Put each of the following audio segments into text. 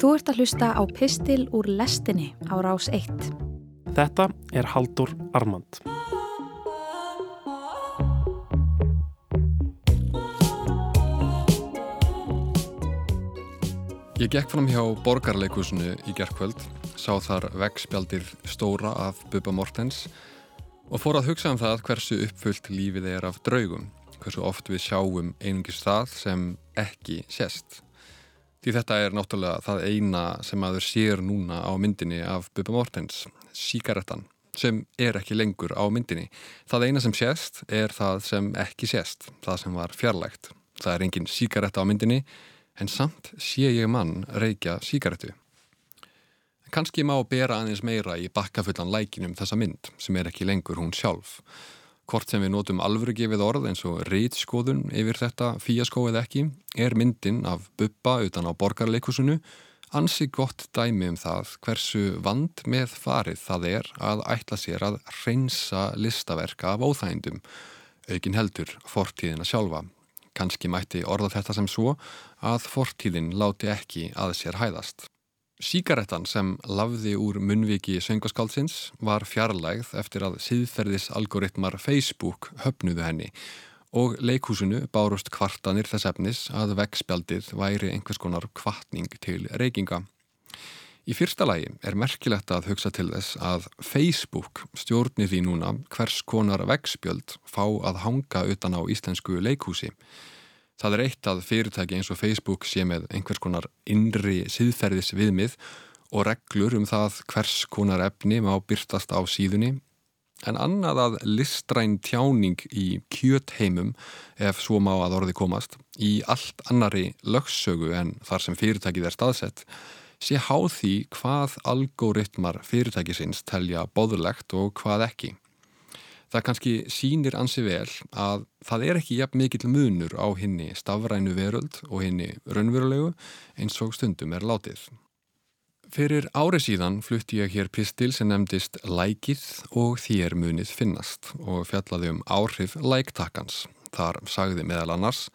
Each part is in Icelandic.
Þú ert að hlusta á Pistil úr lestinni á rás 1. Þetta er Haldur Armand. Ég gekk fram hjá borgarleikusinu í gerðkvöld, sá þar vegspjaldir stóra af Bubba Mortens og fór að hugsa um það hversu uppfullt lífið er af draugum, hversu oft við sjáum einungis það sem ekki sést. Því þetta er náttúrulega það eina sem aður sér núna á myndinni af Bubba Mortens, síkaretan, sem er ekki lengur á myndinni. Það eina sem sést er það sem ekki sést, það sem var fjarlægt. Það er engin síkaretta á myndinni, en samt sé ég mann reykja síkaretu. Kanski má bera aðeins meira í bakkafullan lækinum þessa mynd sem er ekki lengur hún sjálf. Hvort sem við notum alvörugefið orð eins og reytskoðun yfir þetta fíaskó eða ekki er myndin af buppa utan á borgarleikusinu ansi gott dæmi um það hversu vand með farið það er að ætla sér að reynsa listaverka af óþægindum, aukin heldur fortíðina sjálfa Kanski mætti orða þetta sem svo að fortíðin láti ekki að sér hæðast. Síkaretan sem lafði úr munviki söngaskálsins var fjarlægð eftir að síðferðisalgoritmar Facebook höfnuðu henni og leikhúsinu bárust kvartanir þess efnis að vegspjaldið væri einhvers konar kvartning til reykinga. Í fyrsta lagi er merkilegt að hugsa til þess að Facebook stjórnir því núna hvers konar vegspjöld fá að hanga utan á íslensku leikhúsi. Það er eitt að fyrirtæki eins og Facebook sé með einhvers konar innri siðferðis viðmið og reglur um það hvers konar efni má byrtast á síðunni en annað að listræn tjáning í kjötheimum ef svo má að orði komast í allt annari lögssögu en þar sem fyrirtækið er staðsett sé háð því hvað algoritmar fyrirtækisins telja boðlegt og hvað ekki. Það kannski sínir ansi vel að það er ekki jafn mikill munur á henni stafrænu veröld og henni raunverulegu eins og stundum er látið. Fyrir árið síðan flutti ég hér pistil sem nefndist Lækið og þér munið finnast og fjallaði um áhrif læktakans. Þar sagði meðal annars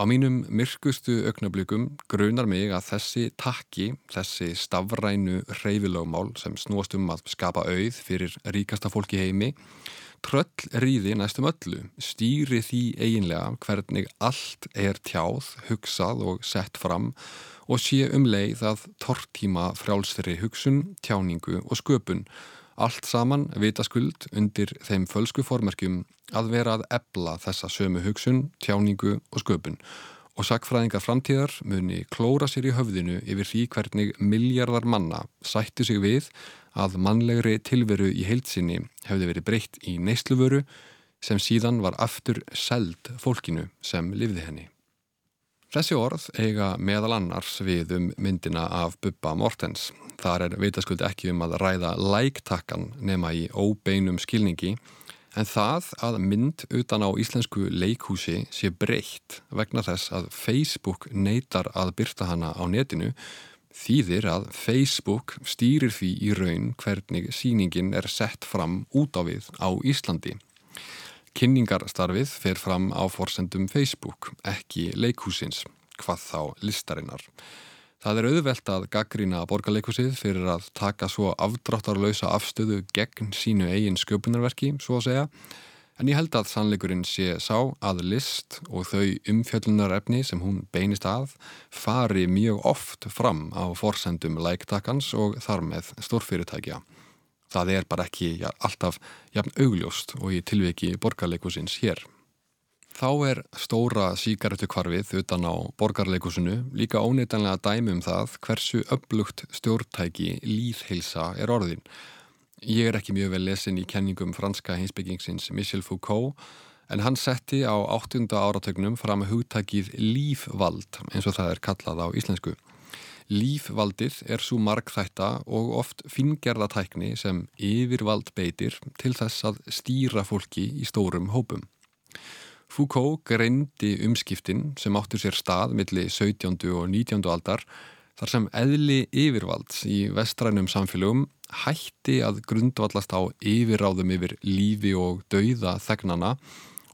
Á mínum myrkustu augnablikum grunar mig að þessi takki, þessi stafrænu reyfilögmál sem snúast um að skapa auð fyrir ríkasta fólki heimi, tröll ríði næstum öllu, stýri því eiginlega hvernig allt er tjáð, hugsað og sett fram og sé um leið að tortíma frjálsri hugsun, tjáningu og sköpun. Allt saman vitaskuld undir þeim fölsku formerkjum að vera að ebla þessa sömu hugsun, tjáningu og sköpun og sakfræðingar framtíðar muni klóra sér í höfðinu yfir því hvernig miljardar manna sættu sig við að mannlegri tilveru í heilsinni hefði verið breytt í neysluvöru sem síðan var aftur seld fólkinu sem lifði henni. Þessi orð eiga meðal annars við um myndina af Bubba Mortens Þar er veitaskuldi ekki um að ræða læktakkan nema í óbeinum skilningi en það að mynd utan á íslensku leikhúsi sé breytt vegna þess að Facebook neytar að byrta hana á netinu þýðir að Facebook stýrir því í raun hvernig síningin er sett fram út á við á Íslandi. Kynningarstarfið fer fram á forsendum Facebook, ekki leikhúsins, hvað þá listarinnar. Það er auðvelt að gaggrína borgarleikusið fyrir að taka svo afdráttarlausa afstöðu gegn sínu eigin sköpunarverki, svo að segja, en ég held að sannleikurinn sé sá að list og þau umfjöllunarefni sem hún beinist að fari mjög oft fram á forsendum læktakans og þar með stórfyrirtækja. Það er bara ekki ja, alltaf jafn augljóst og í tilviki borgarleikusins hér. Þá er stóra síkaretu kvarfið utan á borgarleikusinu líka óneitanlega dæmi um það hversu upplugt stjórntæki líðheilsa er orðin. Ég er ekki mjög vel lesin í kenningum franska hinsbyggingsins Michel Foucault en hann setti á 8. áratögnum fram hugtækið lífvald eins og það er kallað á íslensku. Lífvaldið er svo margþætta og oft fingerðatækni sem yfirvald beitir til þess að stýra fólki í stórum hópum. Foucault greindi umskiptin sem áttur sér stað millir 17. og 19. aldar þar sem eðli yfirvalds í vestrænum samfélögum hætti að grundvallast á yfirráðum yfir lífi og dauða þegnana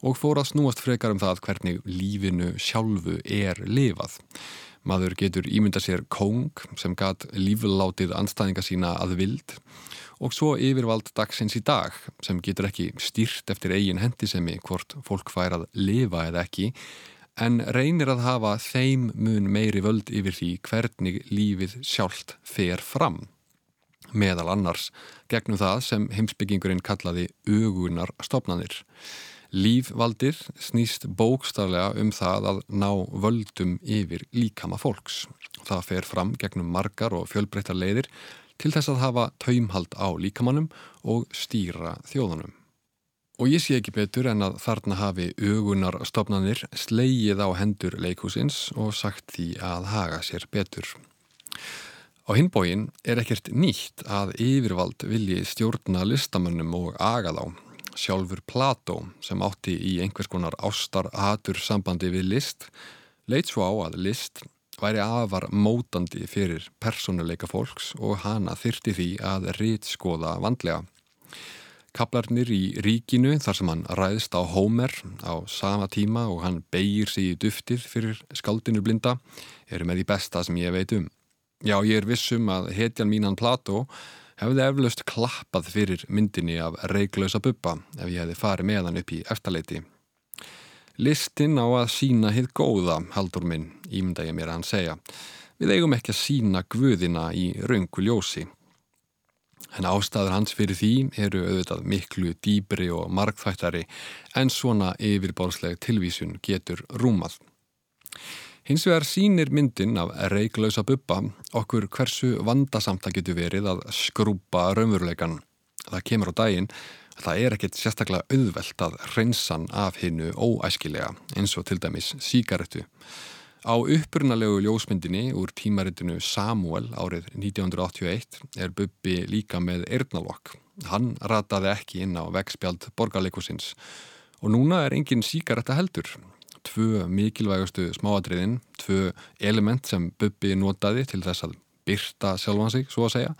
og fór að snúast frekar um það hvernig lífinu sjálfu er lifað. Maður getur ímynda sér kóng sem gat líflátið anstæðinga sína að vild og svo yfirvald dagsins í dag sem getur ekki stýrt eftir eigin hendisemi hvort fólk fær að lifa eða ekki en reynir að hafa þeim mun meiri völd yfir því hvernig lífið sjálft fer fram. Meðal annars gegnum það sem heimsbyggingurinn kallaði ugunar stopnanir. Lífvaldir snýst bókstaflega um það að ná völdum yfir líkama fólks. Það fer fram gegnum margar og fjölbreyttar leiðir til þess að hafa taumhald á líkamannum og stýra þjóðanum. Og ég sé ekki betur en að þarna hafi augunarstofnanir sleigið á hendur leikúsins og sagt því að haga sér betur. Á hinbógin er ekkert nýtt að yfirvald vilji stjórna listamönnum og aga þá sjálfur Plató sem átti í einhvers konar ástar-atur sambandi við list leitt svo á að list væri afar mótandi fyrir personuleika fólks og hana þyrti því að rítskoða vandlega. Kaplarnir í ríkinu þar sem hann ræðst á Hómer á sama tíma og hann beigir sig í duftið fyrir skaldinu blinda eru með því besta sem ég veit um. Já, ég er vissum að hetjan mínan Plató hefði eflaust klappað fyrir myndinni af reiklausa buppa ef ég hefði farið með hann upp í eftirleiti. Listinn á að sína hitt góða, haldur minn, ímynda ég mér að hann segja. Við eigum ekki að sína guðina í raungu ljósi. En ástæður hans fyrir því eru auðvitað miklu dýbri og markþættari en svona yfirbársleg tilvísun getur rúmað. Hins vegar sínir myndin af reiklausa buppa okkur hversu vandasamt það getur verið að skrúpa raunveruleikan. Það kemur á daginn að það er ekkert sérstaklega auðvelt að reynsan af hinnu óæskilega eins og til dæmis síkaretu. Á upprunalegu ljósmyndinni úr tímaritinu Samuel árið 1981 er buppi líka með eirnalokk. Hann rataði ekki inn á vegspjald borgarleikusins og núna er engin síkaretta heldur tvö mikilvægustu smáadriðin, tvö element sem Bubbi notaði til þess að byrta sjálfan sig, svo að segja,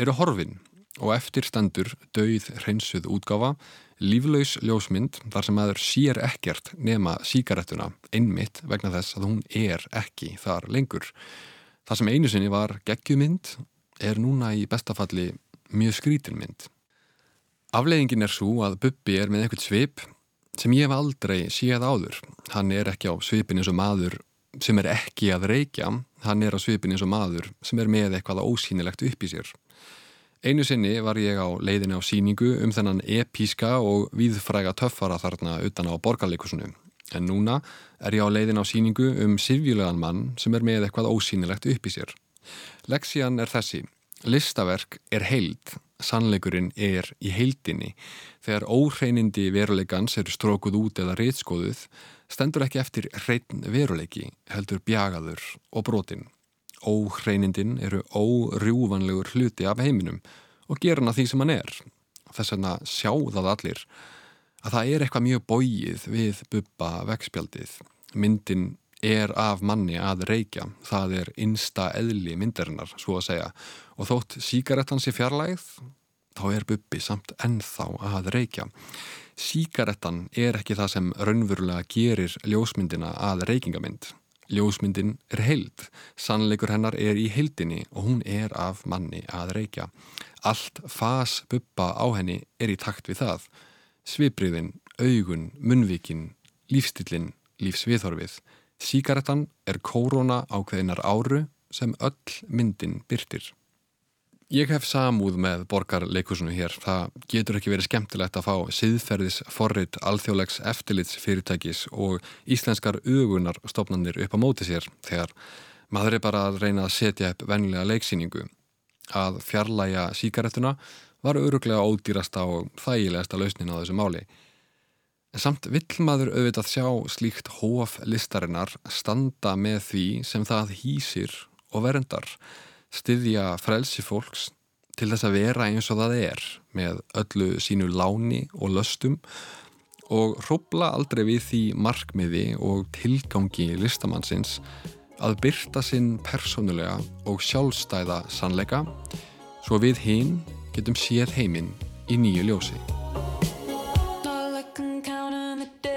eru horfin og eftir stendur dauð hreinsuð útgáfa, líflaus ljósmynd þar sem aður sér ekkert nema síkarettuna einmitt vegna þess að hún er ekki þar lengur. Það sem einu sinni var geggjumynd er núna í bestafalli mjög skrítinmynd. Afleiðingin er svo að Bubbi er með eitthvað svip sem ég hef aldrei séð áður. Hann er ekki á svipin eins og maður sem er ekki að reykja, hann er á svipin eins og maður sem er með eitthvað ósýnilegt upp í sér. Einu sinni var ég á leiðinu á síningu um þennan epíska og viðfræga töffara þarna utan á borgarleikusinu. En núna er ég á leiðinu á síningu um sifjulegan mann sem er með eitthvað ósýnilegt upp í sér. Leksian er þessi. Listaverk er heild, sannleikurinn er í heildinni. Þegar óhreinindi veruleikans eru strókuð út eða reytskoðuð, stendur ekki eftir hreitn veruleiki, heldur bjagaður og brotin. Óhreinindin eru órjúvanlegur hluti af heiminum og gera hana því sem hann er. Þess vegna sjá það allir að það er eitthvað mjög bóið við buppa vegspjaldið. Myndin er af manni að reykja. Það er innsta eðli myndarinnar, svo að segja. Og þótt síkarettan sé fjarlægð, þá er Bubbi samt ennþá að reykja. Síkarettan er ekki það sem raunverulega gerir ljósmyndina að reykingamind. Ljósmyndin er heild, sannleikur hennar er í heildinni og hún er af manni að reykja. Allt fas Bubba á henni er í takt við það. Svipriðin, augun, munvíkin, lífstillin, lífsviðhorfið. Síkaretan er kórona ákveðinar áru sem öll myndin byrtir. Ég hef samúð með borgarleikusinu hér. Það getur ekki verið skemmtilegt að fá siðferðis forrið alþjóðlegs eftirlits fyrirtækis og íslenskar ugunar stopnarnir upp á móti sér þegar maður er bara að reyna að setja upp vennilega leiksýningu. Að fjarlæga síkaretuna var öruglega ódýrasta og þægilegasta lausnin á þessu máli. Samt vill maður auðvitað sjá slíkt hóf listarinnar standa með því sem það hýsir og verndar, styðja frelsi fólks til þess að vera eins og það er með öllu sínu láni og löstum og hrópla aldrei við því markmiði og tilgangi listamannsins að byrta sinn persónulega og sjálfstæða sannleika svo við hinn getum séð heiminn í nýju ljósi. the day.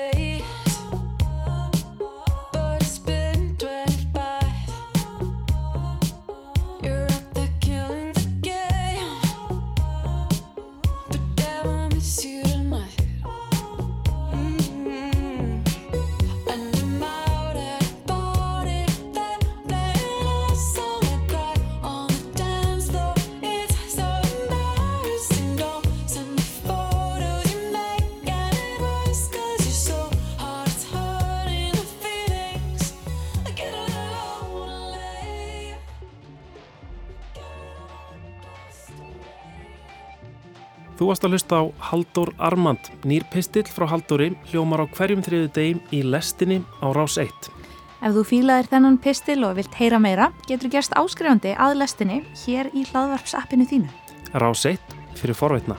Þú varst að hlusta á Haldur Armand, nýr pistill frá Halduri, hljómar á hverjum þriðu degim í lestinni á rás 1. Ef þú fílaðir þennan pistil og vilt heyra meira, getur gerst áskrifandi að lestinni hér í hlaðvarpsappinu þínu. Rás 1 fyrir forveitna.